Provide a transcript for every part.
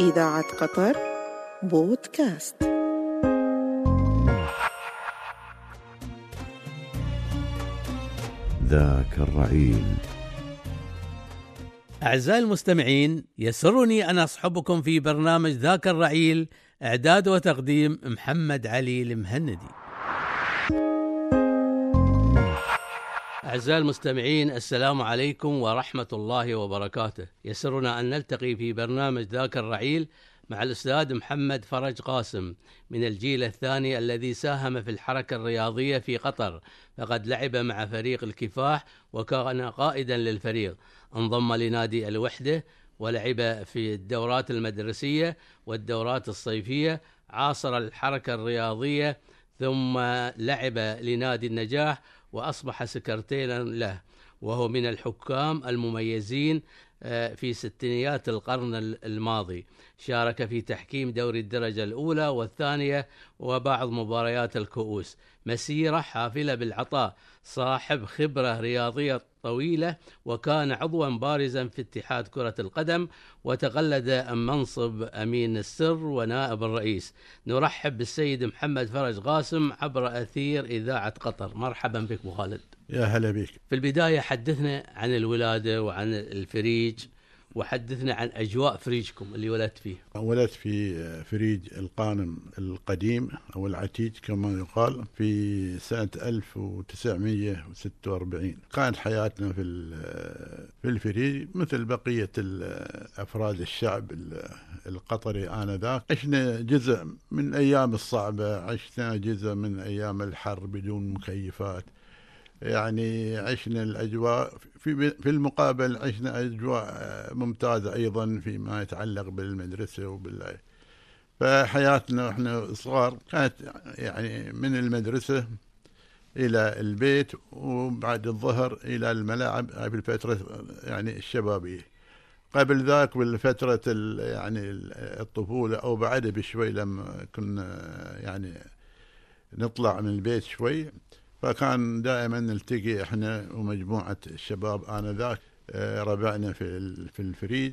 إذاعة قطر بودكاست. ذاك الرعيل. أعزائي المستمعين يسرني أن أصحبكم في برنامج ذاك الرعيل إعداد وتقديم محمد علي المهندي. أعزائي المستمعين السلام عليكم ورحمة الله وبركاته. يسرنا أن نلتقي في برنامج ذاك الرعيل مع الأستاذ محمد فرج قاسم من الجيل الثاني الذي ساهم في الحركة الرياضية في قطر فقد لعب مع فريق الكفاح وكان قائدا للفريق. انضم لنادي الوحدة ولعب في الدورات المدرسية والدورات الصيفية عاصر الحركة الرياضية ثم لعب لنادي النجاح وأصبح سكرتيرا له وهو من الحكام المميزين آه، في ستينيات القرن الماضي. شارك في تحكيم دوري الدرجة الأولى والثانية وبعض مباريات الكؤوس. مسيرة حافلة بالعطاء صاحب خبرة رياضية طويلة وكان عضوا بارزا في اتحاد كرة القدم وتقلد منصب أمين السر ونائب الرئيس. نرحب بالسيد محمد فرج قاسم عبر أثير إذاعة قطر. مرحبا بك أبو خالد. يا هلا بك في البداية حدثنا عن الولادة وعن الفريج. وحدثنا عن أجواء فريجكم اللي ولدت فيه. ولدت في فريج الغانم القديم أو العتيج كما يقال في سنة 1946 كانت حياتنا في في الفريج مثل بقية أفراد الشعب القطري آنذاك. عشنا جزء من الأيام الصعبة عشنا جزء من أيام الحر بدون مكيفات. يعني عشنا الأجواء في في المقابل عشنا أجواء ممتازة أيضا فيما يتعلق بالمدرسة وبال فحياتنا إحنا صغار كانت يعني من المدرسة إلى البيت وبعد الظهر إلى الملاعب في الفترة يعني الشبابية. قبل ذاك بالفترة يعني الطفولة أو بعدها بشوي لما كنا يعني نطلع من البيت شوي فكان دائما نلتقي إحنا ومجموعة الشباب آنذاك آه، ربعنا في في الفريج.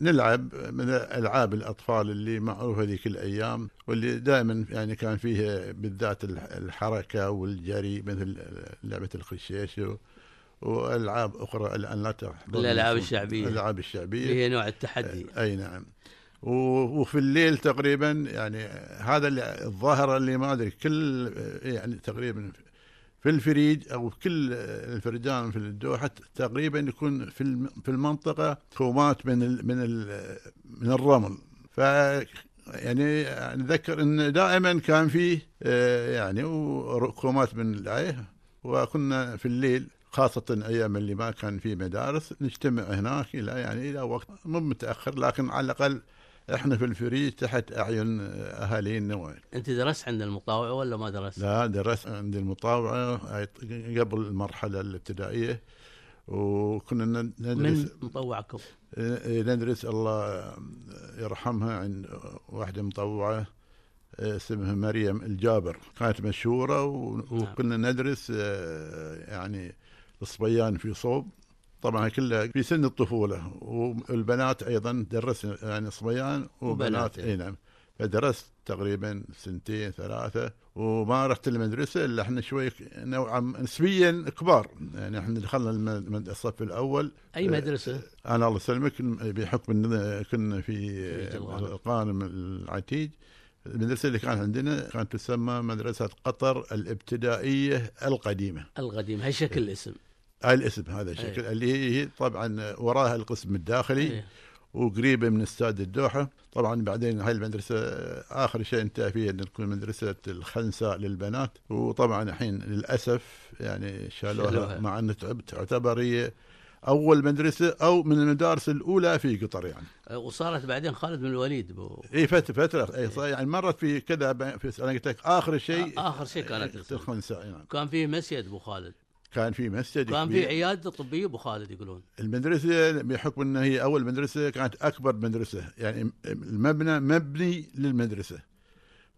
نلعب من ألعاب الأطفال اللي معروفه ذيك الأيام واللي دائما يعني كان فيها بالذات الحركة والجري مثل لعبة الخشيش وألعاب أخرى الآن لا تحضر. الألعاب الشعبية. الألعاب الشعبية. هي نوع التحدي. أي نعم. وفي الليل تقريبا يعني هذا الظاهرة اللي ما أدري كل يعني تقريبا في الفريج أو في كل الفرجان في الدوحة تقريبا يكون في في المنطقة كومات من ال من ال من الرمل. ف يعني نذكر إن دائما كان فيه آه، يعني كومات من الايه وكنا في الليل خاصة أيام اللي ما كان في مدارس نجتمع هناك إلى يعني إلى وقت مو متأخر لكن على الأقل إحنا في الفريج تحت أعين أهالينا. وين أنت درست عند المطاوعة ولا ما درست؟ لا درست عند المطاوعة قبل المرحلة الابتدائية. وكنا ندرس من مطوعكم؟ إيه، ندرس الله يرحمها عند واحدة مطوعة اسمها مريم الجابر. كانت مشهورة وكنا ندرس يعني الصبيان في صوب. طبعا كلها في سن الطفولة والبنات أيضا درس يعني صبيان وبنات أي نعم. فدرست تقريبا سنتين ثلاثة وما رحت المدرسة إلا إحنا شوي نوعا نسبيا كبار. يعني إحنا دخلنا الصف الأول. أي مدرسة؟ أنا الله يسلمك بحكم كنا في القانم العتيج المدرسة اللي كانت عندنا كانت تسمى مدرسة قطر الابتدائية القديمة. القديمة هي شكل الاسم. الاسم هذا الشكل أيه. اللي هي طبعا وراها القسم الداخلي أيه. وقريبة من استاد الدوحة طبعا بعدين هاي المدرسة آخر شيء انتهى فيها إن تكون مدرسة الخنساء للبنات وطبعا الحين للأسف يعني شالوها, شالوها. مع ان تعتبر هي أول مدرسة أو من المدارس الأولى في قطر يعني أه، وصارت بعدين خالد بن الوليد بو... اي فتره فترة اي إيه. يعني مرت في كذا في أنا قلت لك آخر شيء آخر شيء كانت الخنساء يعني. كان في مسجد أبو خالد كان في مسجد كان في عيادة طبية أبو خالد يقولون. المدرسة بحكم انها هي أول مدرسة كانت أكبر مدرسة يعني المبنى مبني للمدرسة.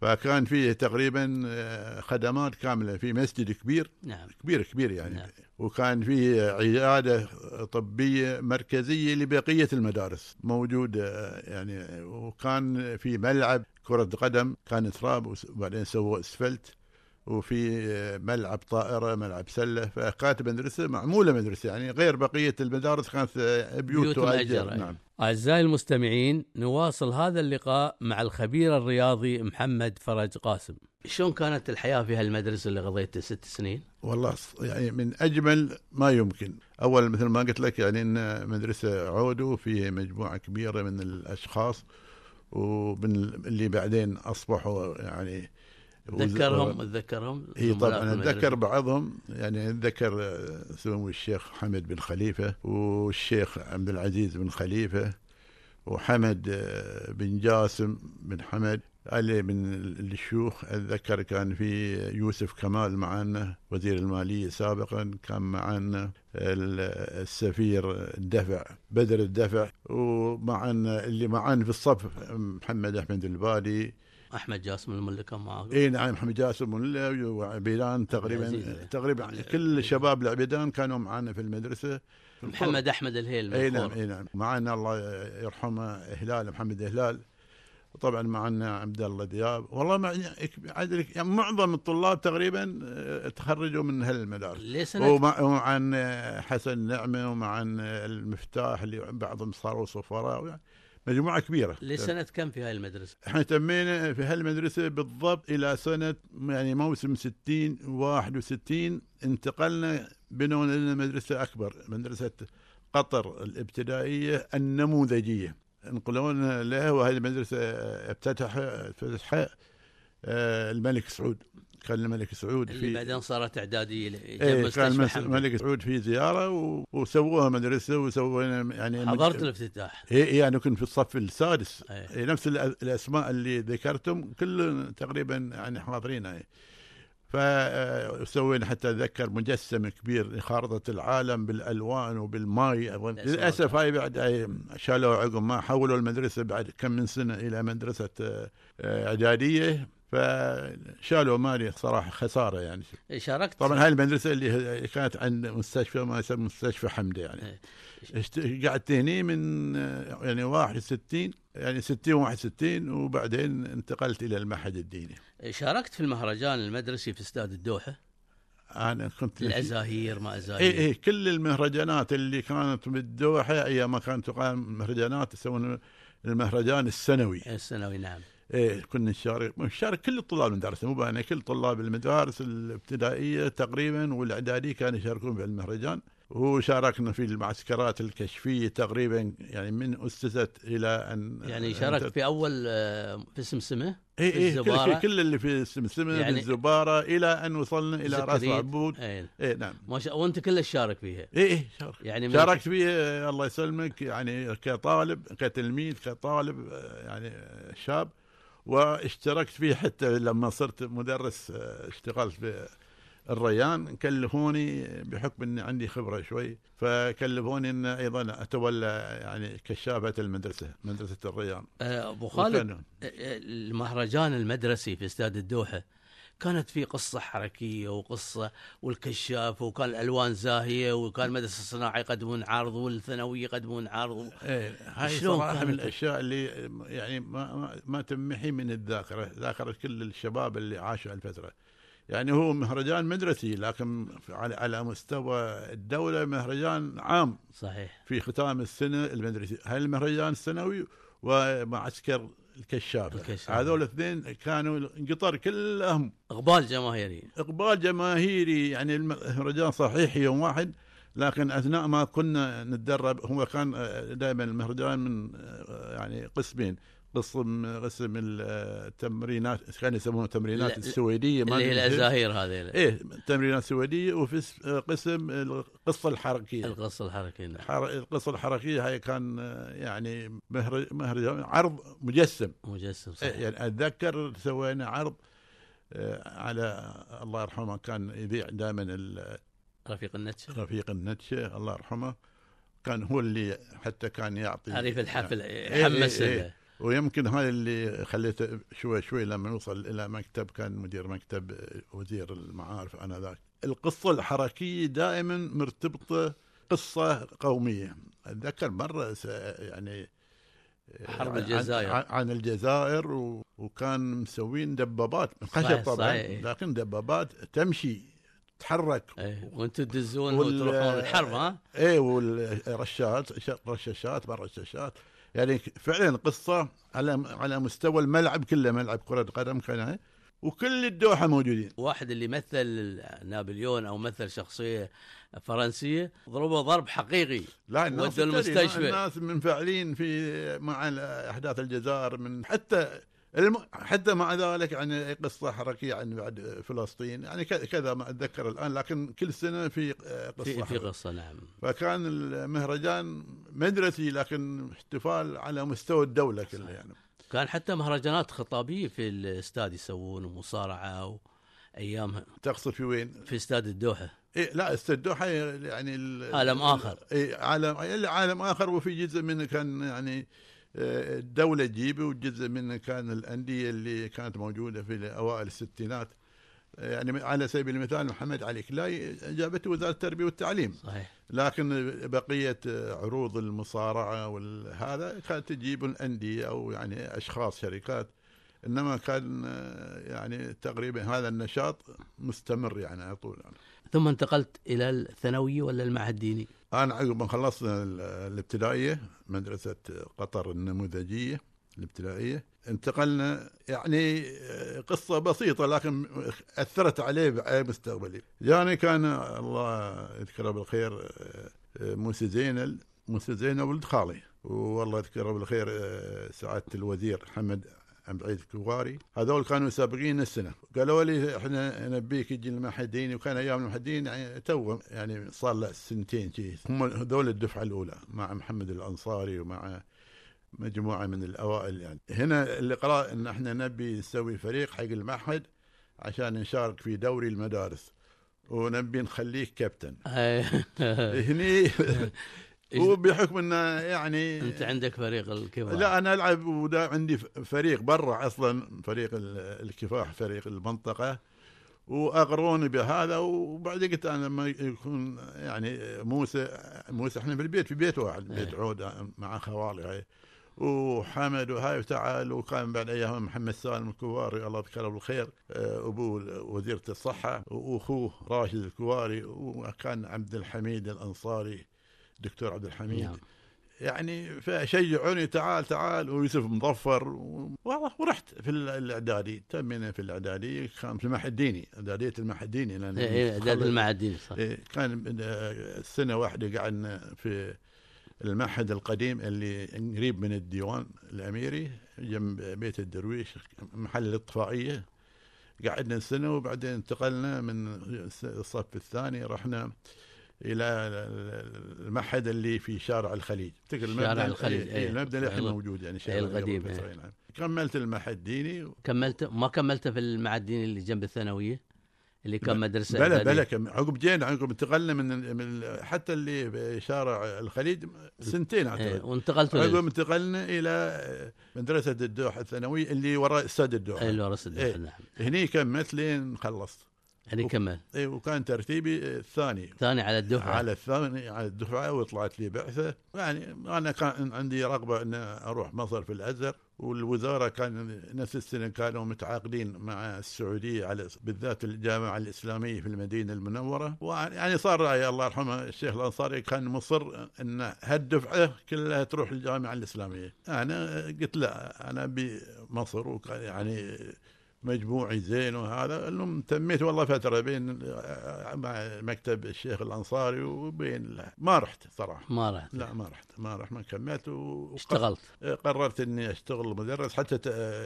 فكان فيه تقريبا آه، خدمات كاملة في مسجد كبير. نعم. كبير كبير يعني. نعم. وكان فيه عيادة طبية مركزية لبقية المدارس. موجوده يعني وكان في ملعب كرة قدم كان تراب وبعدين سووا أسفلت. وفي ملعب طائرة ملعب سلة فكانت مدرسة معمولة مدرسة يعني غير بقية المدارس كانت بيوت بيوت تؤجر نعم. أعزائي المستمعين نواصل هذا اللقاء مع الخبير الرياضي محمد فرج قاسم. شلون كانت الحياة في هالمدرسة اللي قضيت ست سنين؟ والله يعني من أجمل ما يمكن. أول مثل ما قلت لك يعني إن مدرسة عودو في مجموعة كبيرة من الأشخاص ومن اللي بعدين أصبحوا يعني تذكرهم تذكرهم إي طبعا؟ أتذكر بعضهم يعني أتذكر آه، سمو الشيخ حمد بن خليفة والشيخ عبد العزيز بن خليفة وحمد آه، بن جاسم بن حمد علي من الشيوخ أتذكر كان في يوسف كمال معنا وزير المالية سابقا كان معنا ال- السفير الدفع بدر الدفع ومعنا اللي معنا في الصف محمد أحمد البادي أحمد جاسم الملا كان اي نعم محمد جاسم وعبيدان تقريبا العزيز. تقريبا كل شباب العبيدان كانوا معنا في المدرسة. محمد أحمد الهيل اي نعم. اي نعم. معنا الله يرحمه هلال محمد هلال طبعا معنا عبد الله دياب. والله مع يعني معظم الطلاب تقريبا آه، تخرجوا من هالمدارس. سنة؟ ومع حسن نعمة ومعن المفتاح اللي بعضهم صاروا سفراء. يعني مجموعة كبيرة. لسنة كم في هاي المدرسة؟ إحنا تمينا في هالمدرسه بالضبط إلى سنة يعني موسم 60 61 انتقلنا بنونا لنا مدرسة أكبر مدرسة قطر الابتدائية النموذجية. انقلونا له وهذه المدرسة افتتح افتتحها آه، الملك سعود. كان الملك سعود اللي في بعدين صارت إعدادية جنب إيه كان الملك سعود في زيارة و- وسووها مدرسة وسوينا يعني حضرت الافتتاح اي اي أنا كنت في الصف السادس إيه. إيه نفس الأسماء اللي ذكرتم كل تقريبا يعني حاضرينها فسوينا حتى أتذكر مجسم كبير لخارطة العالم بالألوان وبالماي. الأسماء. للأسف هاي بعد هاي شالوا عقب ما حولوا المدرسة بعد كم من سنة إلى مدرسة آه، آه، إعدادية فشالوا مالي صراحة خسارة يعني. شاركت؟ طبعا هاي المدرسة اللي كانت عند مستشفى ما يسمى مستشفى حمدة يعني. إيه. قعدت هني من يعني 61 يعني 60 61 وبعدين انتقلت إلى المعهد الديني. شاركت في المهرجان المدرسي في استاد الدوحة؟ أنا كنت الأزاهير ما أزاهير. اي اي كل المهرجانات اللي كانت بالدوحة أيام ما كانت تقام مهرجانات يسوون المهرجان السنوي. الثانوي نعم. كنا نشارك نشارك كل الطلاب المدارس مو أنا كل طلاب المدارس الابتدائية تقريبا والاعداديه كانوا يشاركون في المهرجان. وشاركنا في المعسكرات الكشفية تقريبا يعني من أسست إلى أن يعني شاركت في أول آه، في سمسمة؟ اي في اي. كل, كل اللي في السمسمه يعني- يعني الزبارة إلى أن وصلنا إلى رأس زكريا. عبود اي اي نعم. ما شاء وأنت كلش شارك فيها؟ اي اي شارك. يعني شاركت فيه آه، الله يسلمك يعني كطالب كتلميذ كطالب آه، يعني آه، شاب. واشتركت فيه حتى لما صرت مدرس آه، اشتغلت في الريان كلفوني بحكم إني عندي خبرة شوي فكلفوني إن أيضا أتولى يعني كشافة المدرسة مدرسة الريان. آه، أبو خالد آه، المهرجان المدرسي في استاد الدوحة كانت في قصة حركية وقصة والكشاف وكان الألوان زاهية وكان المدرسة الصناعي يقدمون عرض والثانوي يقدمون عرض. إيه هاي كانت؟ من الأشياء اللي يعني ما ما, تمحي من الذاكرة ذاكرة كل الشباب اللي عاشوا الفترة يعني هو مهرجان مدرسي لكن على على مستوى الدولة مهرجان عام. صحيح. في ختام السنة المدرسي. هاي المهرجان السنوي ومعسكر الكشافة. الكشافة. هذول الاثنين كانوا القطر كلهم إقبال جماهيري. إقبال جماهيري يعني المهرجان صحيح يوم واحد لكن أثناء ما كنا نتدرب هو كان دائما المهرجان من آه، يعني قسمين. قسم قسم التمرينات كانوا يسمونها التمرينات لا- السويدية ما اللي هي. الأزاهير هذه إيه تمرينات سويدية وفي قسم القصة الحركية القصة الحركية نعم. حر- القصة الحركية هاي كان يعني مهر- مهرجان عرض مجسم مجسم إيه، صحيح يعني أتذكر سوينا عرض آه، على الله يرحمه كان يذيع دائما رفيق النتشة رفيق النتشة الله يرحمه كان هو اللي حتى كان يعطي عريف الحفل إيه، حمس إيه، له. إيه. ويمكن هذا اللي خليته شوي شوي لما نوصل إلى مكتب كان مدير مكتب وزير المعارف آنذاك. القصة الحركية دائما مرتبطة قصة قومية. أتذكر مرة يعني حرب الجزائر. عن, عن الجزائر وكان مسوين دبابات. من خشب طبعا صحيح،. لكن دبابات تمشي تتحرك. إيه وأنتم تدزون وتروحون الحرب ها؟ إيه والرشاشات رشاشات ما رشاشات. يعني فعلا قصة على على مستوى الملعب كله ملعب كرة قدم كان وكل الدوحة موجودين واحد اللي مثل نابليون أو مثل شخصية فرنسية ضربه ضرب حقيقي لا الناس المستشفى. الناس منفعلين في مع أحداث الجزائر من حتى الم... حتى مع ذلك يعني قصة حركية عن بعد فلسطين يعني كذا ما أتذكر الآن لكن كل سنة في قصة في, في. قصة نعم فكان المهرجان مدرسي لكن احتفال على مستوى الدولة كلها يعني كان حتى مهرجانات خطابية في الاستاد يسوون ومصارعة وايامها تقصد في وين؟ في استاد الدوحة إيه لا استدوحة يعني ال- عالم آخر. إيه عالم عالم آخر وفي جزء منه كان يعني آه، الدولة تجيبه وجزء منه كان الأندية اللي كانت موجودة في أوائل الستينات يعني على سبيل المثال محمد علي كلاي جابته وزارة التربية والتعليم صحيح لكن بقية عروض المصارعة وهذا كانت تجيب الأندية أو يعني أشخاص شركات إنما كان يعني تقريبا هذا النشاط مستمر يعني على طول يعني. ثم انتقلت إلى الثانويه ولا المعهد الديني؟ أنا عقب ما خلصنا ال- الابتدائية مدرسة قطر النموذجية الابتدائية انتقلنا يعني قصة بسيطة لكن أثرت عليه بعي مستقبلي. يعني كان الله يذكره بالخير موسى زينل موسى زينل ولد خالي. والله يذكره بالخير سعادة الوزير محمد عبد العزيز الكواري هذول كانوا سابقين السنة. قالوا لي إحنا نبيك تجي المحدين وكان أيام المحدين يعني تو يعني صار له سنتين شيء هم هذول الدفعة الأولى مع محمد الأنصاري ومع مجموعة من الأوائل يعني. هنا اللي قرا إن إحنا نبي نسوي فريق حق المعهد عشان نشارك في دوري المدارس. ونبي نخليك كابتن. هني هو بحكم إنه يعني أنت عندك فريق الكبار لا أنا ألعب ودا عندي فريق برا أصلا فريق ال- الكفاح فريق المنطقة. واغروني بهذا وبعد قلت أنا لما يكون يعني موسى موسى إحنا في البيت في بيت واحد بيت عود مع خوالي هاي. وحمد وهاي وتعال وكان بعد أيام محمد سالم الكواري الله يذكره بالخير آه، ابوه وزيرة الصحة وأخوه راشد الكواري وكان عبد الحميد الأنصاري. دكتور عبد الحميد. نعم. يعني فشجعوني تعال تعال ويوسف مظفر والله ورحت في ال- الإعدادي. تمينا في الإعدادي كان في المعهد الديني إعدادية المعهد الديني لأن إيه، إيه، اعداد المعهد الديني صح. إيه، كان سنة واحدة قعدنا في المعهد القديم اللي قريب من الديوان الأميري جنب بيت الدرويش محل الإطفائية. قعدنا سنة وبعدين انتقلنا من الصف الثاني رحنا إلى المعهد اللي في شارع الخليج تذكر المبنى شارع الخليج، إيه، إيه. المبنى اللي الحين أيوة. موجود يعني شارع القديم، قبل إيه. نعم. كملت المعهد الديني كملت ما كملت في المعهد الديني اللي جنب الثانوية اللي كان مدرسة بلا؟ بلا كم عقب جينا عقب انتقلنا من, من حتى اللي في شارع الخليج سنتين إيه، أعتقد وانتقلت عقب انتقلنا إلى مدرسة الدوحه الثانوية اللي وراء استاد الدوحه إيه، الورس الدوحة، إيه. نعم هني كملت لين خلصت يعني كمل. اي وكان ترتيبي الثاني. ثاني على الدفعة. على الثاني على الدفعة وطلعت لي بعثة. يعني أنا كان عندي رغبة ان أروح مصر في الأزهر والوزارة كان نفس السنة كانوا متعاقدين مع السعودية على بالذات الجامعة الإسلامية في المدينة المنورة. ويعني صار رأي الله يرحمه الشيخ الأنصاري كان مصر إن هالدفعة كلها تروح الجامعة الإسلامية. أنا قلت لا أنا أبي مصر وكان يعني مجموعي زين وهذا المهم تميت والله فترة بين مع مكتب الشيخ الأنصاري وبين ما رحت صراحة. ما رحت. لا ما رحت ما رحت ما كملت اشتغلت. قررت إني أشتغل مدرس. حتى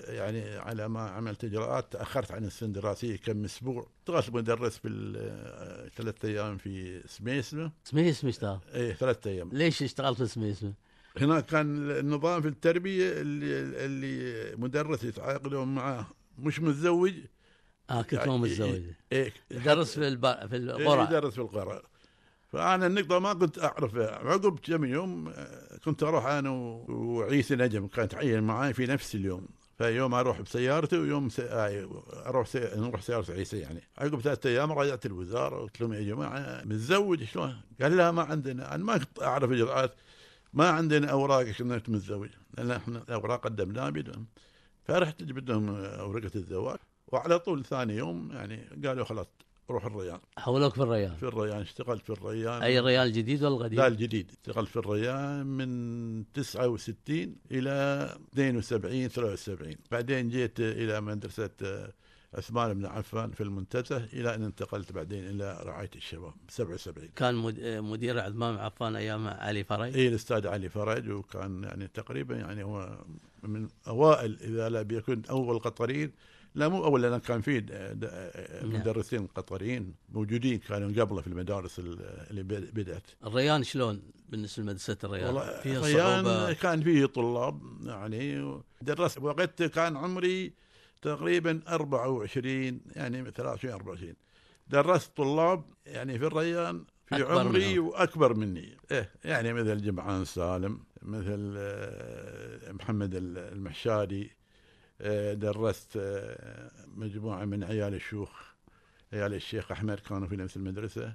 يعني على ما عملت إجراءات تأخرت عن السنة الدراسيه كم أسبوع. اشتغلت مدرس في ال- ثلاث أيام في سميسمه اسمه. اشتغل إيه ثلاث أيام. ليش اشتغلت في اسمه؟ هناك كان النظام في التربية اللي اللي مدرس يتعاقدون معاه. مش متزوج؟ آه كنت مو يعني متزوج. إيه درس في الب... في إيه، القرى يدرس في القرى. فأنا النقطة ما كنت اعرفها عقب كم يوم آه، كنت أروح أنا وعيسى نجم كانت تعين معي في نفس اليوم. فيوم أروح بسيارتي ويوم سي... آه، أروح سي... نروح سيارة عيسى يعني. عقب ثلاثة أيام رجعت الوزارة قلت لهم يا جماعة متزوج شلون؟ قال لا ما عندنا. أنا ما كنت أعرف إجراءات ما عندنا أوراق انك متزوج لأن إحنا الاوراق قدمناها بدون. فرحت جبت لهم ورقه الزواج؟ وعلى طول ثاني يوم يعني قالوا خلاص روح الريان. حولوك في الريان. في الريان اشتغلت في الريان. أي ريان الجديد ولا القديم؟ لا الجديد. اشتغلت في الريان من 69 إلى 72 73 بعدين جيت إلى مدرسة عثمان بن عفان في المنتزه إلى أن انتقلت بعدين إلى رعاية الشباب. 77 كان مد- مدير عثمان بن عفان أيام علي فرج اي الأستاذ علي فرج وكان يعني تقريبا يعني هو من أوائل إذا لا بيكون أول قطريين. لا مو أول لأن كان في نعم. مدرسين قطريين موجودين كانوا قبله في المدارس ال- اللي بد- بدأت. الريان شلون بالنسبة لمدرسة الريان؟ والله فيها ريان صعوبة. كان فيه طلاب يعني درست وقت كان عمري تقريبا 24 يعني 23 24 درست طلاب يعني في الريان في عمري منهم. وأكبر مني. إيه يعني مثل جمعان سالم مثل آه، محمد ال- المحشادي آه، درست آه، مجموعة من عيال الشيوخ عيال الشيخ أحمد كانوا في نفس المدرسة. در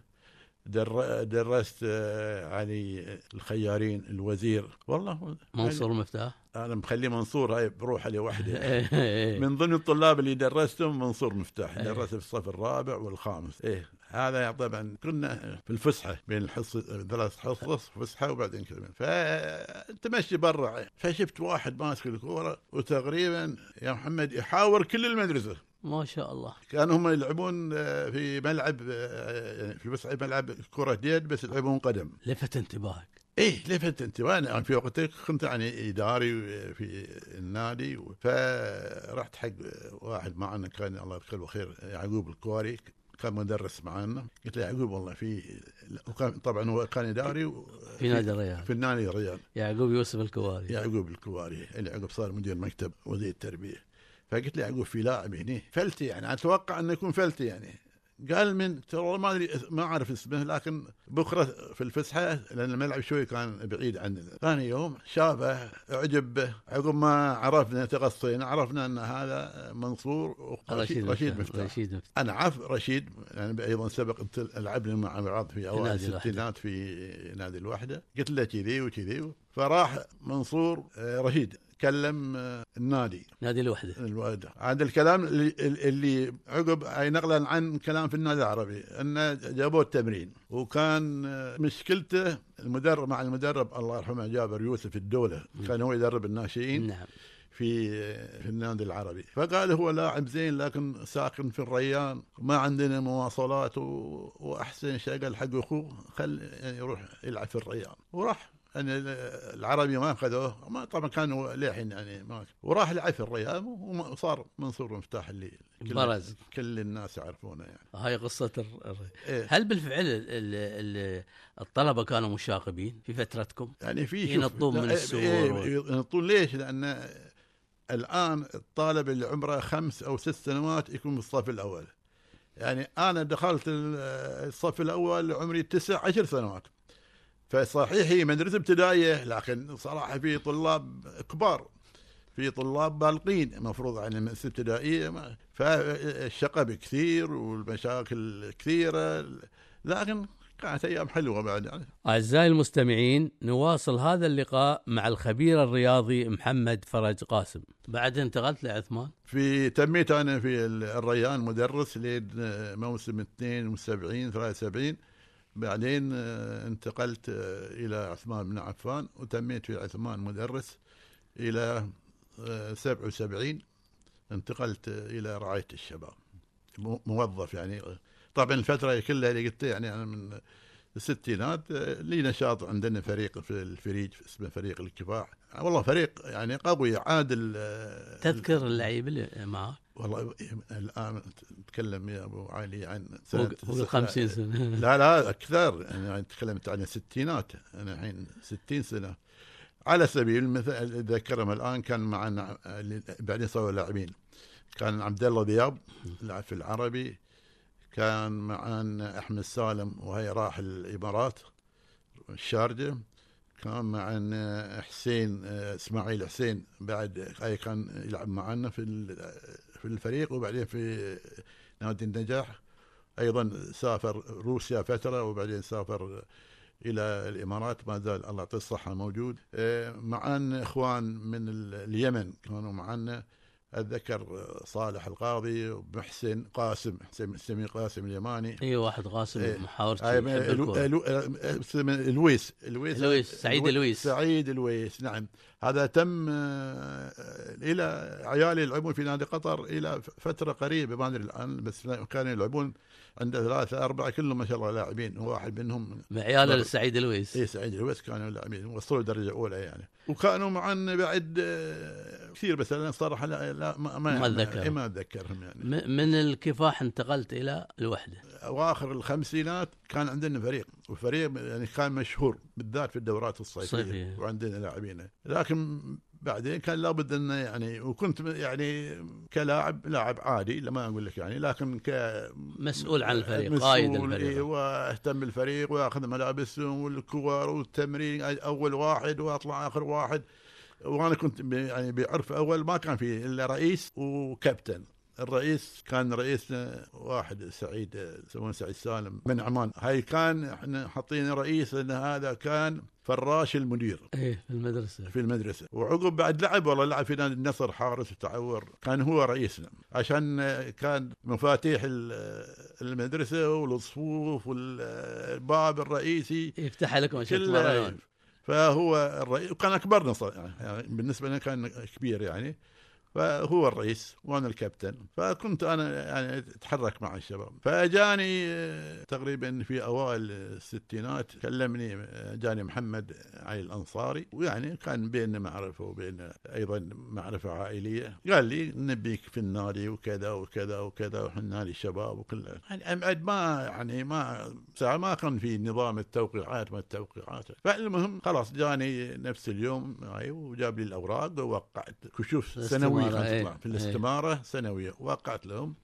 درست آه، علي الخيارين الوزير. والله منصور مفتاح؟ أنا مخليه منصور هاي بروحه لوحده إيه. من ضمن الطلاب اللي درستهم منصور مفتاح. إيه. درست في الصف الرابع والخامس. إيه هذا طبعا كنا في الفسحة بين الحصه ثلاث حصص فسحة وبعدين كذا. فتمشي برا. فشفت واحد ماسك الكورة وتقريبا يا محمد يحاور كل المدرسة. ما شاء الله. كانوا هم يلعبون آه، في ملعب آه، يعني في الفسحه ملعب كره يد بس يلعبون قدم. لفت انتباهك. إيه لفت انتباهي أنا في وقتك كنت يعني إداري في النادي فرحت حق واحد معنا كان الله يذكره بالخير يعقوب الكواري. كان مدرس معنا. قلت له يعقوب والله في وكان طبعا هو كان إداري و- في نادي الريان في النادي الرياض يعقوب يوسف الكواري. يعقوب الكواري. اللي عقب صار مدير مكتب وزير التربية. فقلت له يعقوب في لاعب هنا فلتي يعني أتوقع إنه يكون فلتي يعني. قال من ترى ما أدري ما أعرف اسمه لكن بكرة في الفسحة لأن الملعب شوي كان بعيد عننا ثاني يوم شافه أعجب به عقب ما عرفنا تغصينا عرفنا إن هذا منصور رشيد رشيد مفتاح. رشيد مفتاح. أنا عارف رشيد يعني أيضا سبق لعبنا مع بعض في أوائل. الستينات في نادي الوحدة. قلت له كذي وكذي فراح منصور آه، رشيد. كلم آه، النادي. نادي الوحده الوحدة. هذا الكلام اللي, اللي عقب أي نقلا عن كلام في النادي العربي أنه جابوه التمرين. وكان آه، مشكلته المدرب مع المدرب الله يرحمه جابر يوسف الدولة. كان هو يدرب الناشئين نعم. في في النادي العربي. فقال هو لاعب زين لكن ساكن في الريان ما عندنا مواصلات و... وأحسن شيء قال حق أخوه خل يعني يروح يلعب في الريان. وراح يعني العربي ما أخذوه ما طبعا كان هو للحين يعني ما وراح لعب في الريان وصار منصور مفتاح اللي كل, برز. كل الناس يعرفونه يعني هاي قصة الر- الر- إيه. هل بالفعل ال- ال- الطلبة كانوا مشاغبين في فترتكم؟ يعني في ينطون من لا، السور إيه، ينطون ليش؟ لأن الآن الطالب اللي عمره خمس أو ست سنوات يكون بالصف الأول. يعني أنا دخلت ال- الصف الأول عمري تسع عشر سنوات. فصحيح هي مدرسة ابتدائية لكن صراحة في طلاب كبار. في طلاب بالغين المفروض عن المدرسة الابتدائية فالشقب كثير والمشاكل كثيرة لكن كانت أيام حلوة بعد يعني. أعزائي المستمعين نواصل هذا اللقاء مع الخبير الرياضي محمد فرج قاسم بعد انتقلت لعثمان في تميت أنا في الريان مدرس لين موسم 72 73 بعدين آه، انتقلت آه، إلى عثمان بن عفان وتميت في عثمان مدرس إلى آه، 77 انتقلت آه، إلى رعاية الشباب. مو- موظف يعني. طبعا الفترة كلها اللي قلت يعني أنا من الستينات لي نشاط عندنا فريق في الفريج اسمه فريق الكفاح. والله فريق يعني قوي عادل تذكر اللعيبه اللي معك؟ والله الآن نتكلم يا أبو علي عن فوق فوق 50 سنة. لا لا أكثر. أنا تكلمت عن الستينات. أنا الحين 60 سنة. على سبيل المثال اتذكرهم الآن كان معنا بعدين صاروا لاعبين. كان عبد الله ذياب لاعب في العربي. كان معانا أحمد سالم وهي راح الإمارات الشارجه كان معنا حسين آه، إسماعيل حسين بعد كان يلعب معنا في ال- في الفريق وبعدين في نادي النجاح. أيضا سافر روسيا فترة وبعدين سافر إلى الإمارات ما زال الله يعطيه الصحة موجود. آه، معنا إخوان من ال- اليمن كانوا معنا اتذكر صالح القاضي ومحسن قاسم سمي قاسم اليماني إي واحد قاسم إيه. من- الكورة. الو- الو- اسمه لويس لويس لويس، سعيد لويس. سعيد لويس نعم هذا تم آه، إلى عيالي يلعبون في نادي قطر إلى فترة قريبة ما أدري الآن بس كانوا يلعبون عنده ثلاثة أربعة كلهم ما شاء الله لاعبين. واحد منهم بعيال بر- السعيد لويس اي سعيد لويس كانوا لاعبين وصلوا درجة أولى يعني. وكانوا معنا بعد آه، كثير بس أنا صراحة لا, لا ما ما, ما أتذكر. إيه ما أتذكرهم يعني. من الكفاح انتقلت إلى الوحدة. اواخر الخمسينات كان عندنا فريق وفريق يعني كان مشهور بالذات في الدورات الصيفية. صيفية. وعندنا لاعبين. لكن بعدين كان لابد انه يعني وكنت يعني كلاعب لاعب عادي لما أقول لك يعني لكن ك مسؤول عن الفريق قائد إيه، الفريق. واهتم بالفريق واخذ ملابسهم والكور والتمرين أول واحد وأطلع آخر واحد. وأنا كنت يعني بعرف أول ما كان في إلا رئيس وكابتن. الرئيس كان رئيسنا واحد سعيد يسمونه سعيد سالم من عمان. هاي كان إحنا حاطين رئيس لأن هذا كان فراش المدير. إيه في المدرسة. في المدرسة. وعقب بعد لعب والله لعب في نادي النصر حارس وتعور. كان هو رئيسنا. عشان كان مفاتيح ال- المدرسة والصفوف والباب الرئيسي. يفتح لكم كله فهو الرئيس وكان اكبرنا يعني بالنسبة لنا كان كبير يعني. فهو الرئيس وأنا الكابتن. فكنت أنا يعني أتحرك مع الشباب. فاجاني آه، تقريبا في أوائل الستينات كلمني آه، جاني محمد علي الأنصاري. ويعني كان بيننا معرفة وبين أيضا معرفة عائلية. قال لي نبيك في النادي وكذا وكذا وكذا وحنا نادي الشباب وكل. يعني بعد ما يعني ما ساعة ما كان في نظام التوقيعات ما التوقيعات. فالمهم خلاص جاني نفس اليوم وجاب لي الأوراق ووقعت كشوف الاستمارة، سنويه كانت تطلع في إيه. الاستمارة سنوية وقعت لهم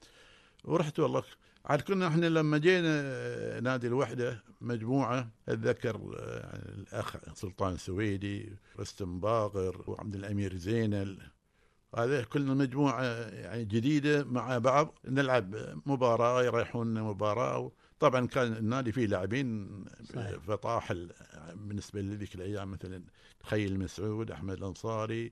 ورحت والله عاد كنا إحنا لما جينا نادي الوحدة مجموعة أتذكر آه، الأخ سلطان سويدي رستم باقر وعبد الأمير زينل هذا كلنا مجموعة يعني جديدة مع بعض نلعب مباراة يريحون مباراة طبعا كان النادي فيه لاعبين. فطاحل بالنسبة لذيك الأيام مثلا خيل مسعود أحمد الأنصاري آه،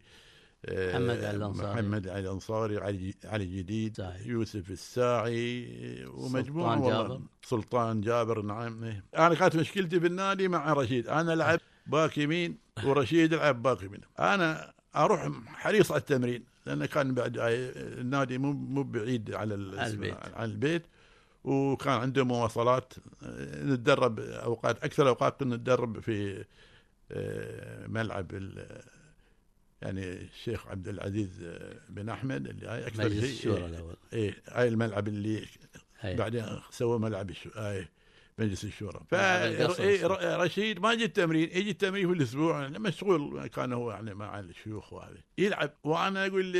محمد علي الأنصاري. محمد علي الأنصاري علي علي جديد صحيح. يوسف الساعي ومجموعة سلطان جابر. سلطان جابر نعم. أنا كانت مشكلتي في النادي مع رشيد أنا العب back يمين ورشيد يلعب back يمين أنا أروح حريص على التمرين لأن كان بعد هاي النادي مو مو بعيد على ال- على البيت. على البيت وكان عنده مواصلات آه، نتدرب أوقات أكثر أوقات كنا نتدرب في آه، ملعب يعني الشيخ عبد العزيز بن أحمد اللي هاي أكثر مجلس شيء الشورى الأول. إيه هاي الملعب اللي هي. بعدين سوى ملعب الشو... آه مجلس الشورى. ملعب القصر فرشيد ما يجي التمرين يجي التمرين في الأسبوع مشغول كان هو يعني مع الشيوخ وهذه. يلعب وأنا أقول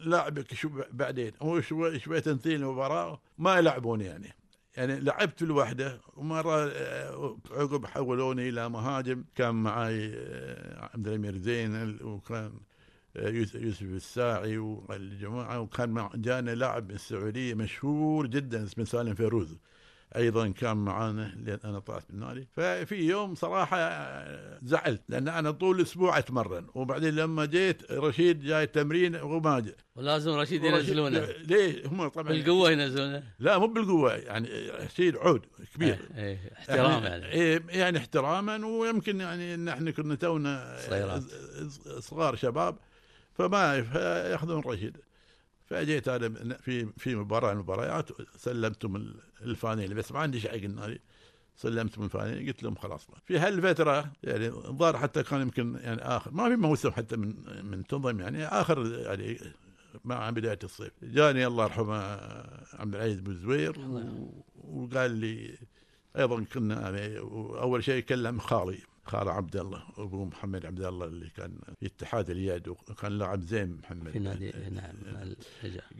لاعبك شو بعدين هو شوي شوي تنثيل المباراة ما يلعبوني يعني. يعني لعبت في الوحدة ومرة آه، عقب حولوني إلى مهاجم كان معي آه، عبد الأمير زين وكان آه، يوسف الساعي والجماعة وكان جانا لاعب من السعودية مشهور جدا اسمه سالم فيروز. أيضا كان معانا لأن أنا طلعت من النادي ففي يوم صراحة زعلت لأن أنا طول الأسبوع أتمرن وبعدين لما جيت رشيد جاي تمرين وما جاء. ولازم رشيد ينزلونه. ليه؟ هم طبعا بالقوة ينزلونه. لا مو بالقوة يعني رشيد عود كبير. إيه، إيه، احترام إحنا- يعني. إيه يعني احتراما ويمكن يعني ان إحنا كنا تونا صغار شباب فما يأخذون رشيد. فجيت أنا في في مباراة من المباريات سلمتهم ال- الفانيل بس ما عندي شيء حق النادي سلمتهم الفانيل قلت لهم خلاص في هالفترة يعني الظاهر حتى كان يمكن يعني آخر ما في موسم حتى من من تنظم يعني آخر يعني مع بداية الصيف. جاني الله يرحمه عبد العزيز بن زوير وقال لي أيضا كنا يعني اول شيء كلم خالي. خال عبد الله أبو محمد عبد الله اللي كان في اتحاد اليد وكان لاعب زين محمد. في نادي نعم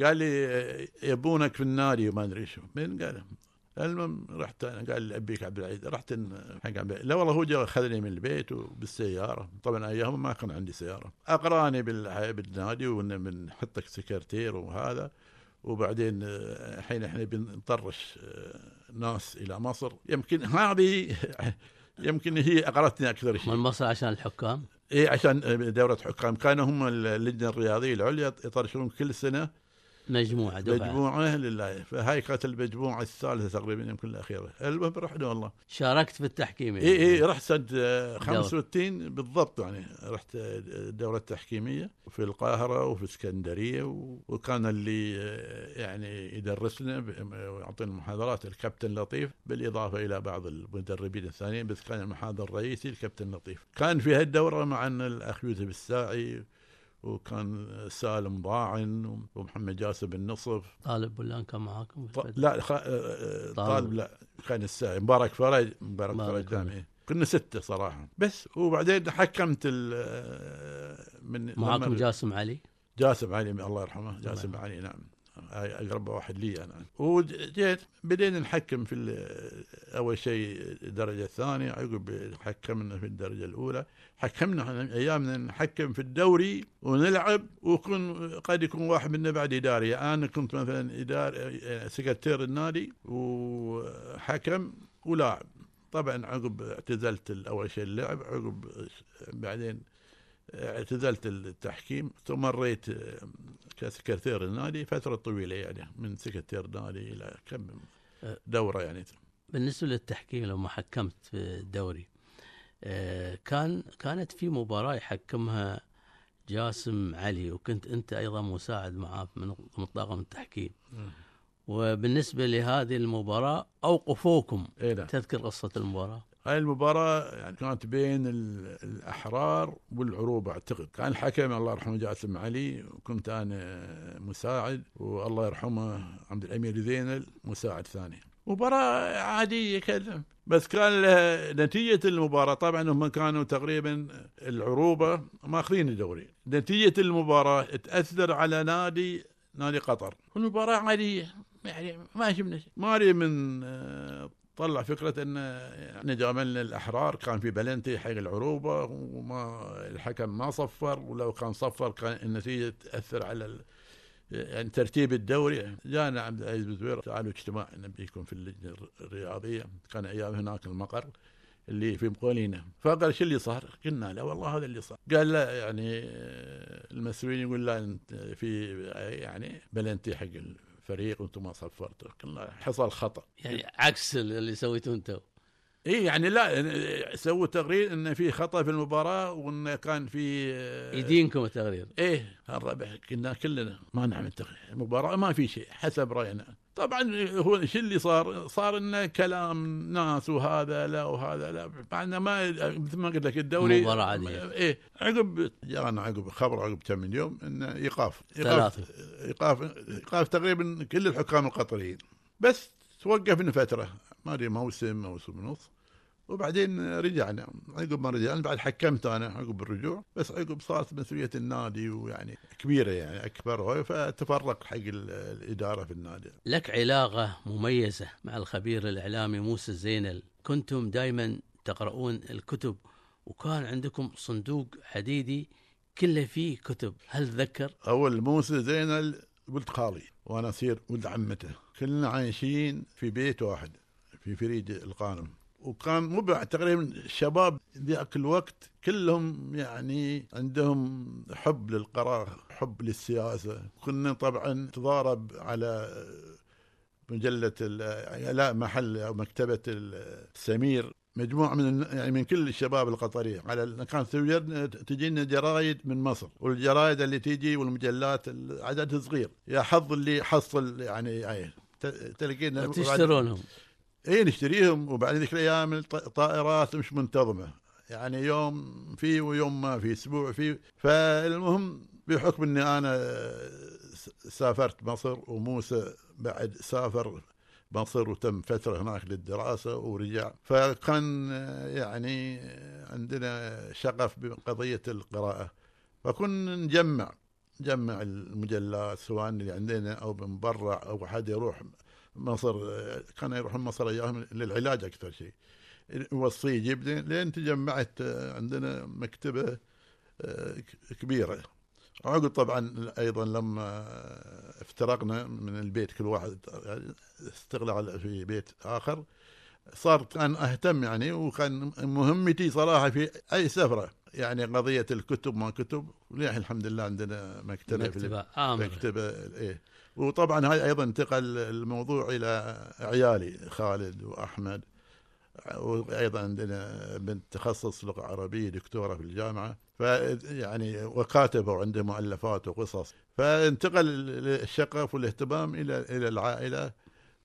قال لي يبونك في النادي وما أدري شو من قال المهم رحت أنا قال لي أبيك عبد العزيز. رحت حق عبد لا والله هو جاء اخذني من البيت وبالسيارة. طبعا أيام ما كان عندي سيارة. أقراني بالنادي وبنحطك سكرتير وهذا. وبعدين الحين إحنا بنطرش ناس إلى مصر. يمكن هذه يمكن هي أقرتني أكثر شيء من مصر عشان الحكام؟ اي عشان دورة حكام كانوا هم اللجنة الرياضية العليا يطرشون كل سنة مجموعة دفعة. مجموعة لله. فهاي كانت المجموعة الثالثة تقريبا يمكن الأخيرة. المهم رحنا والله. شاركت في التحكيم يعني. إي إي رحت سنه 65 بالضبط يعني. رحت الدوره التحكيميه في القاهرة وفي اسكندرية وكان اللي يعني يدرسنا ويعطينا محاضرات الكابتن لطيف بالإضافة إلى بعض المدربين الثانيين بس كان المحاضر الرئيسي الكابتن لطيف. كان في هالدورة معنا الأخ يوسف الساعي وكان سالم ضاعن ومحمد جاسم النصف طالب ولا كان معاكم؟ لا خ... طالب. لا كان الساعي. مبارك فرج مبارك فرج جامعي. كنا ستة صراحة. بس وبعدين حكمت من معاكم جاسم علي؟ جاسم علي الله يرحمه جاسم علي نعم. اقرب واحد لي أنا. وجيت بدينا نحكم في أول شيء الدرجة الثانية عقب حكمنا في الدرجة الأولى. حكمنا أيامنا نحكم في الدوري ونلعب وكن قد يكون واحد منا بعد إداري. أنا كنت مثلا اداري سكرتير النادي وحكم ولاعب. طبعا عقب اعتزلت اول شيء اللعب عقب بعدين اعتزلت التحكيم ثم مريت كسكرتير النادي فترة طويلة يعني من سكرتير نادي إلى كم دورة يعني. بالنسبة للتحكيم لما حكمت في الدوري كان كانت في مباراة يحكمها جاسم علي وكنت أنت أيضا مساعد معاه من طاقم التحكيم وبالنسبة لهذه المباراة أوقفوكم. إيه تذكر قصة المباراة؟ هاي المباراة يعني كانت بين الأحرار والعروبة أعتقد. كان الحكم الله يرحمه جاسم علي وكنت أنا مساعد والله يرحمه عبد الأمير زينل مساعد ثاني. مباراة عادية كذا بس كان نتيجة المباراة. طبعا هم كانوا تقريبا العروبة ماخذين الدوري. نتيجة المباراة تأثر على نادي نادي قطر. المباراة عادية يعني ما شفنا شيء. ماري من طلع فكرة إن إحنا جاملنا الأحرار كان في بلنتي حق العروبة وما الحكم ما صفر ولو كان صفر كان النتيجة تأثر على. يعني ترتيب الدوري جانا عبد العزيز بزوير تعالوا اجتماع نبيكم في اللجنة الرياضية كان أيام هناك المقر اللي في مقولينا فقال شو اللي صار؟ قلنا له والله هذا اللي صار قال لا يعني المسؤولين يقول لا أنت في يعني بلنتي حق فريق وأنتم ما صفرتوا حصل خطأ. يعني عكس اللي سويته أنتم اي يعني لا سووا تقرير إن في خطأ في المباراة وإن كان في يدينكم التقرير إيه الربح كنا كلنا ما نعمل تقرير المباراة ما في شيء حسب رأينا. طبعا هو شو اللي صار؟ صار إنه كلام ناس وهذا لا وهذا لا. مع ما مثل ما قلت لك الدوري مباراة عادية إيه عقب جانا عقب خبر عقب كم من يوم إنه ايقاف ايقاف ايقاف ايقاف تقريبا كل الحكام القطريين. بس توقفنا فترة. ما أدري موسم موسم ونص. وبعدين رجعنا عقب ما رجعنا بعد حكمت أنا عقب الرجوع بس عقب صارت مسؤولية النادي ويعني كبيرة يعني أكبر فتفرق حق الإدارة في النادي. لك علاقة مميزة مع الخبير الإعلامي موسى زينل، كنتم دائما تقرؤون الكتب وكان عندكم صندوق حديدي كله فيه كتب، هل تذكر؟ أول موسى زينل ولد خالي وأنا أصير ولد عمته، كلنا عايشين في بيت واحد في فريد القانم. وكان مو تقريبا الشباب ذاك الوقت كلهم يعني عندهم حب للقراءة حب للسياسة. كنا طبعا نتضارب على مجلة لا محل أو مكتبة السمير مجموعة من يعني من كل الشباب القطرية على كانت تجينا جرايد من مصر. والجرايد اللي تيجي والمجلات عددها صغير. يا حظ اللي حصل يعني, يعني تلقينا تشترونهم. اي نشتريهم وبعد ذيك الأيام الطائرات مش منتظمة. يعني يوم في ويوم ما في أسبوع في. فالمهم بحكم إني أنا سافرت مصر وموسى بعد سافر مصر وتم فترة هناك للدراسة ورجع. فكان يعني عندنا شغف بقضية القراءة. فكنا نجمع نجمع المجلات سواء اللي عندنا أو من برا أو حد يروح مصر كان يروح مصر اياهم للعلاج أكثر شيء. يوصيه يجيب لي لين تجمعت عندنا مكتبة آه، كبيرة. عقب طبعا أيضا لما افترقنا من البيت كل واحد استقلال في بيت آخر. صار كان أهتم يعني وكان مهمتي صراحة في أي سفرة. يعني قضية الكتب ما كتب الحمد لله عندنا مكتبة مكتبة في آمرة مكتبة إيه. وطبعا هاي أيضا انتقل الموضوع إلى عيالي خالد وأحمد. وأيضا عندنا بنت تخصص لغة عربية دكتورة في الجامعة. فيعني وكاتبة وعنده مؤلفات وقصص. فانتقل الشغف والإهتمام إلى إلى العائلة.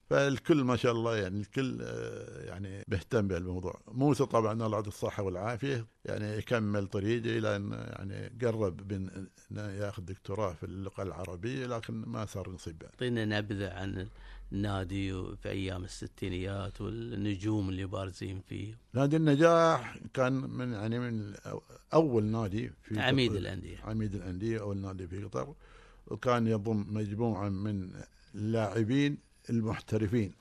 فالكل ما شاء الله يعني الكل آه، يعني بيهتم بهالموضوع موسى طبعا الله يعطيه الصحة والعافية يعني يكمل طريقه إلى أن يعني قرب من انه يأخذ دكتوراه في اللغة العربية لكن ما صار نصيب بعد. اعطينا نبذة عن النادي في أيام الستينيات والنجوم اللي بارزين فيه نادي النجاح كان من يعني من أول نادي في عميد قطر. الأندية عميد الأندية أول نادي في قطر وكان يضم مجموعة من اللاعبين المحترفين.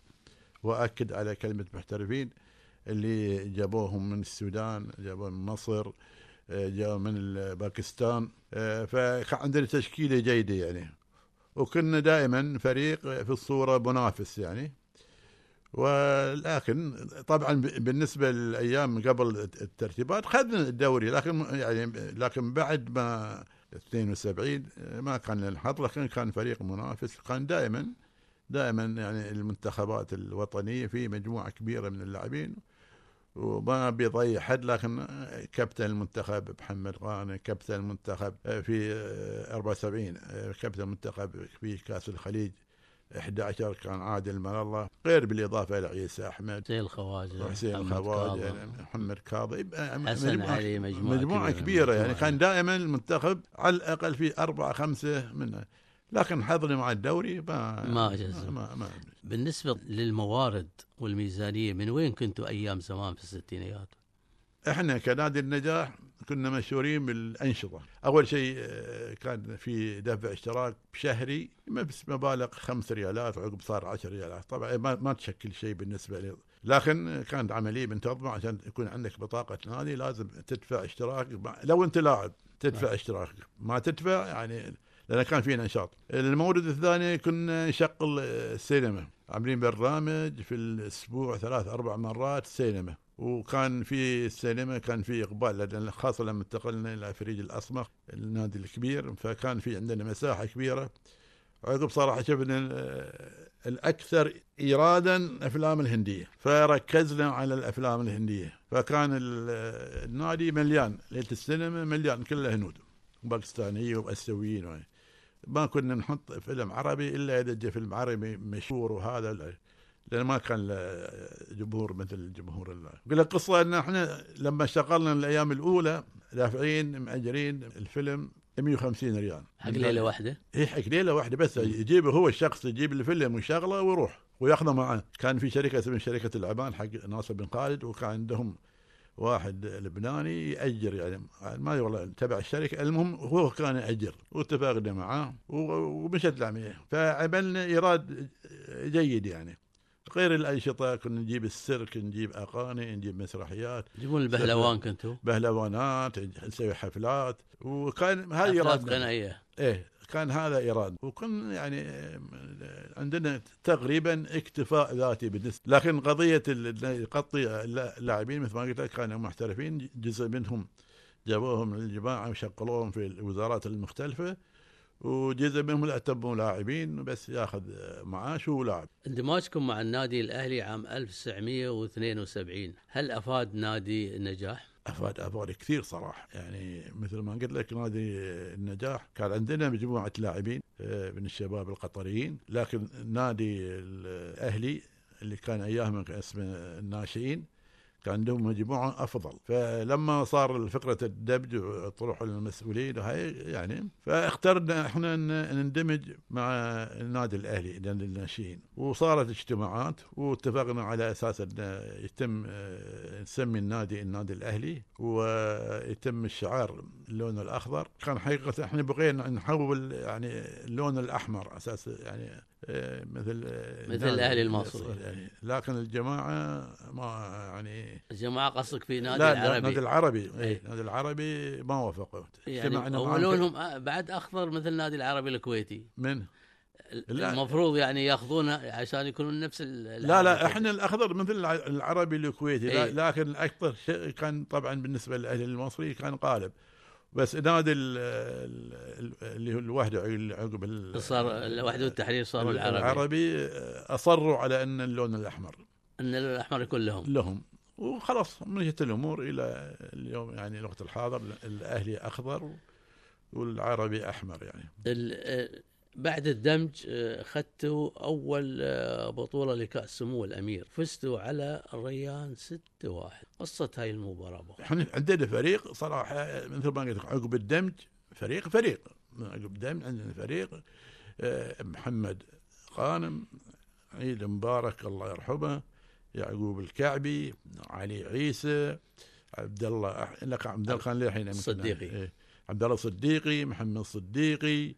وأكد على كلمة محترفين اللي جابوهم من السودان جابوهم من مصر آه، جابوا من باكستان آه، فكان عندنا تشكيلة جيدة يعني. وكنا دائما فريق في الصورة منافس يعني. ولكن طبعا بالنسبة للأيام قبل الترتيبات خذنا الدوري لكن يعني لكن بعد ما 72 ما كان لنا الحظ لكن كان فريق منافس كان دائما دائما يعني المنتخبات الوطنية في مجموعة كبيرة من اللاعبين وما بيضيع حد لكن كابتن المنتخب محمد غانم كابتن المنتخب في 74 كابتن المنتخب في كأس الخليج 11 كان عادل من الله غير بالإضافة إلى عيسى أحمد. حسين الخواجه محمد الخواجه يعني محمد كاظم. حسن علي مجموعة, مجموعة من كبيرة يعني. كان دائما المنتخب على الأقل في أربعة خمسة منها. لكن حظنا مع الدوري ما ما جزم. ما, ما بالنسبة للموارد والميزانية من وين كنتوا أيام زمان في الستينيات؟ إحنا كنادي النجاح كنا مشهورين بالأنشطة. أول شيء آه، كان في دفع اشتراك شهري بس مبالغ خمس ريالات وعقب صار عشر ريالات. طبعا ما, ما تشكل شيء بالنسبة لي. لكن كانت عملية منتظمة عشان يكون عندك بطاقة نادي لازم تدفع اشتراك. لو أنت لاعب تدفع اشتراك. ما تدفع يعني لأن كان في نشاط. المورد الثاني كنا نشغل السينما عاملين برنامج في الأسبوع ثلاث أربع مرات سينما. وكان في السينما كان في إقبال لأن خاصة لما انتقلنا إلى فريج الاصمخ النادي الكبير فكان في عندنا مساحة كبيرة. عقب صراحة شفنا ال- الأكثر إيرادا أفلام الهندية. فركزنا على الأفلام الهندية. فكان ال- النادي مليان. ليلة السينما مليان كله هنود. باكستانية وأسيويين. ما كنا نحط فيلم عربي إلا إذا جاء فيلم عربي مشهور وهذا لا. لأن ما كان جمهور مثل جمهور الله. قل القصة إن إحنا لما اشتغلنا الأيام الأولى دافعين مأجرين الفيلم 150 ريال. حق ليلة واحدة؟ هي حق ليلة واحدة بس. يجيبه هو الشخص يجيب الفيلم ويشغله ويروح. وياخذه معه. كان في شركة اسمها شركة العمان حق ناصر بن خالد وكان عندهم واحد لبناني يأجر يعني ما أدري والله تبع الشركة. المهم هو كان يأجر واتفقنا معاه ومشت العملية. فعملنا إيراد جيد يعني. غير الأنشطة كنا نجيب السيرك نجيب أغاني نجيب مسرحيات. تجيبون البهلوان كنتوا؟ بهلوانات نسوي حفلات. وكان هذا حفلات غنائية. إيه. كان هذا ايراد وكان يعني عندنا تقريبا اكتفاء ذاتي بالنسبة. لكن قضية يغطي اللاعبين مثل ما قلت لك كانوا محترفين. جزء منهم جابوهم الجماعه وشغلوهم في الوزارات المختلفة. وجزء منهم تبوا لاعبين بس ياخذ معاش ولاعب. اندماجكم مع النادي الأهلي عام 1972 هل أفاد نادي النجاح؟ أفاد أفاد كثير صراحة. يعني مثل ما قلت لك نادي النجاح. كان عندنا مجموعة لاعبين آه، من الشباب القطريين. لكن نادي الأهلي اللي كان كان اسمه الناشئين عندهم مجموعة أفضل. فلما صار فكرة الدمج وطروح المسؤولين وهي يعني فاخترنا إحنا نندمج مع النادي الأهلي نادي الناشئين. وصارت اجتماعات واتفقنا على أساس إن يتم آه، نسمي النادي النادي الأهلي. ويتم الشعار اللون الأخضر. كان حقيقة إحنا بغينا نحول يعني اللون الأحمر أساس يعني مثل آه، مثل الأهلي المصري. يعني لكن الجماعة ما يعني الجماعة قصدك في نادي لا العربي النادي العربي إيه. اي النادي العربي ما وافقوا يعني معهم ولونهم آه، بعد أخضر مثل النادي العربي الكويتي من لا. المفروض يعني يأخذونه عشان يكونون نفس لا لا. إحنا الأخضر مثل الع- العربي الكويتي لا إيه. لكن أكثر شيء كان طبعا بالنسبة للأهلي المصري كان قالب بس نادي ال- ال- ال- اللي هو الوحده عقب ال- صار الوحده والتحرير صاروا العربي. العربي آه، أصروا على أن اللون الأحمر. أن اللون الأحمر يكون لهم. لهم. وخلاص مشيت الأمور إلى اليوم يعني الوقت الحاضر الأهلي أخضر والعربي أحمر يعني. آه، بعد الدمج آه، أخذتوا أول آه، بطولة لكأس سمو الأمير فزتوا على الريان 6-1 قصة هاي المباراة بقى. إحنا عندنا فريق صراحة مثل ما قلت لك عقب الدمج فريق فريق عقب الدمج عندنا فريق آه، محمد غانم عيد مبارك الله يرحمه يعقوب الكعبي علي عيسى عبد الله لك عبد الله كان للحين صديقي. إيه. عبد الله صديقي محمد صديقي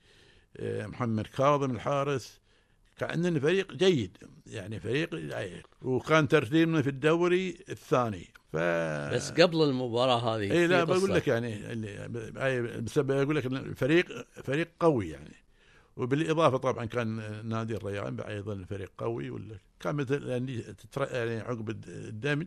محمد كاظم الحارس كان عندنا فريق جيد يعني فريق جيد. وكان ترتيبنا في الدوري الثاني ف بس قبل المباراة هذه إي لا. بقول لك يعني اللي بسبب أقول لك الفريق فريق قوي يعني وبالإضافة طبعا كان نادي الريان أيضا فريق قوي ولا كان مثل يعني, يعني عقب الدمج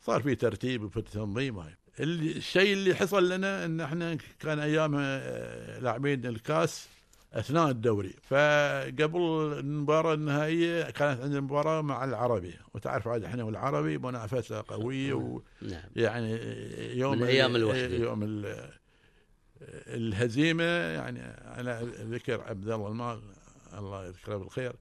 صار في ترتيب وفي تنظيم هاي الشيء اللي حصل لنا إن إحنا كان ايامها آه، لاعبين الكاس أثناء الدوري. فقبل المباراة النهائية كانت عندنا مباراه مع العربي. وتعرف عاد إحنا والعربي منافسة قوية و نعم. يعني يوم من أيام الوحدة. يوم ال- الهزيمة يعني أنا ذكر عبد الله المال الله يذكره بالخير.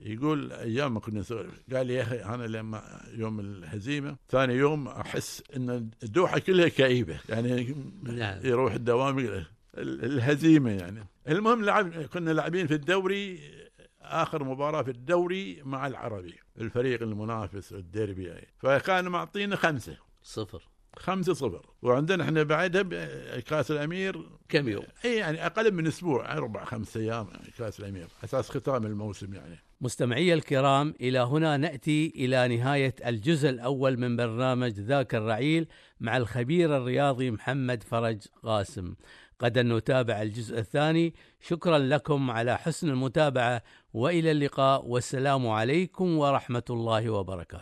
يقول أيام ما كنا نسولف قال لي يا أخي أنا لما يوم الهزيمة ثاني يوم أحس إن الدوحة كلها كئيبة. يعني نعم. يروح الدوام ال- الهزيمة يعني. المهم لعب كنا لاعبين في الدوري آخر مباراة في الدوري مع العربي الفريق المنافس الديربي. يعني. فكان معطينا خمسة. صفر. خمسة صفر. وعندنا إحنا بعدها كأس الأمير. كم يوم؟ إي يعني أقل من أسبوع أربع خمس أيام كأس الأمير. أساس ختام الموسم يعني. مستمعي الكرام إلى هنا نأتي إلى نهاية الجزء الأول من برنامج ذاك الرعيل مع الخبير الرياضي محمد فرج قاسم. غدا نتابع الجزء الثاني. شكرا لكم على حسن المتابعة وإلى اللقاء والسلام عليكم ورحمة الله وبركاته.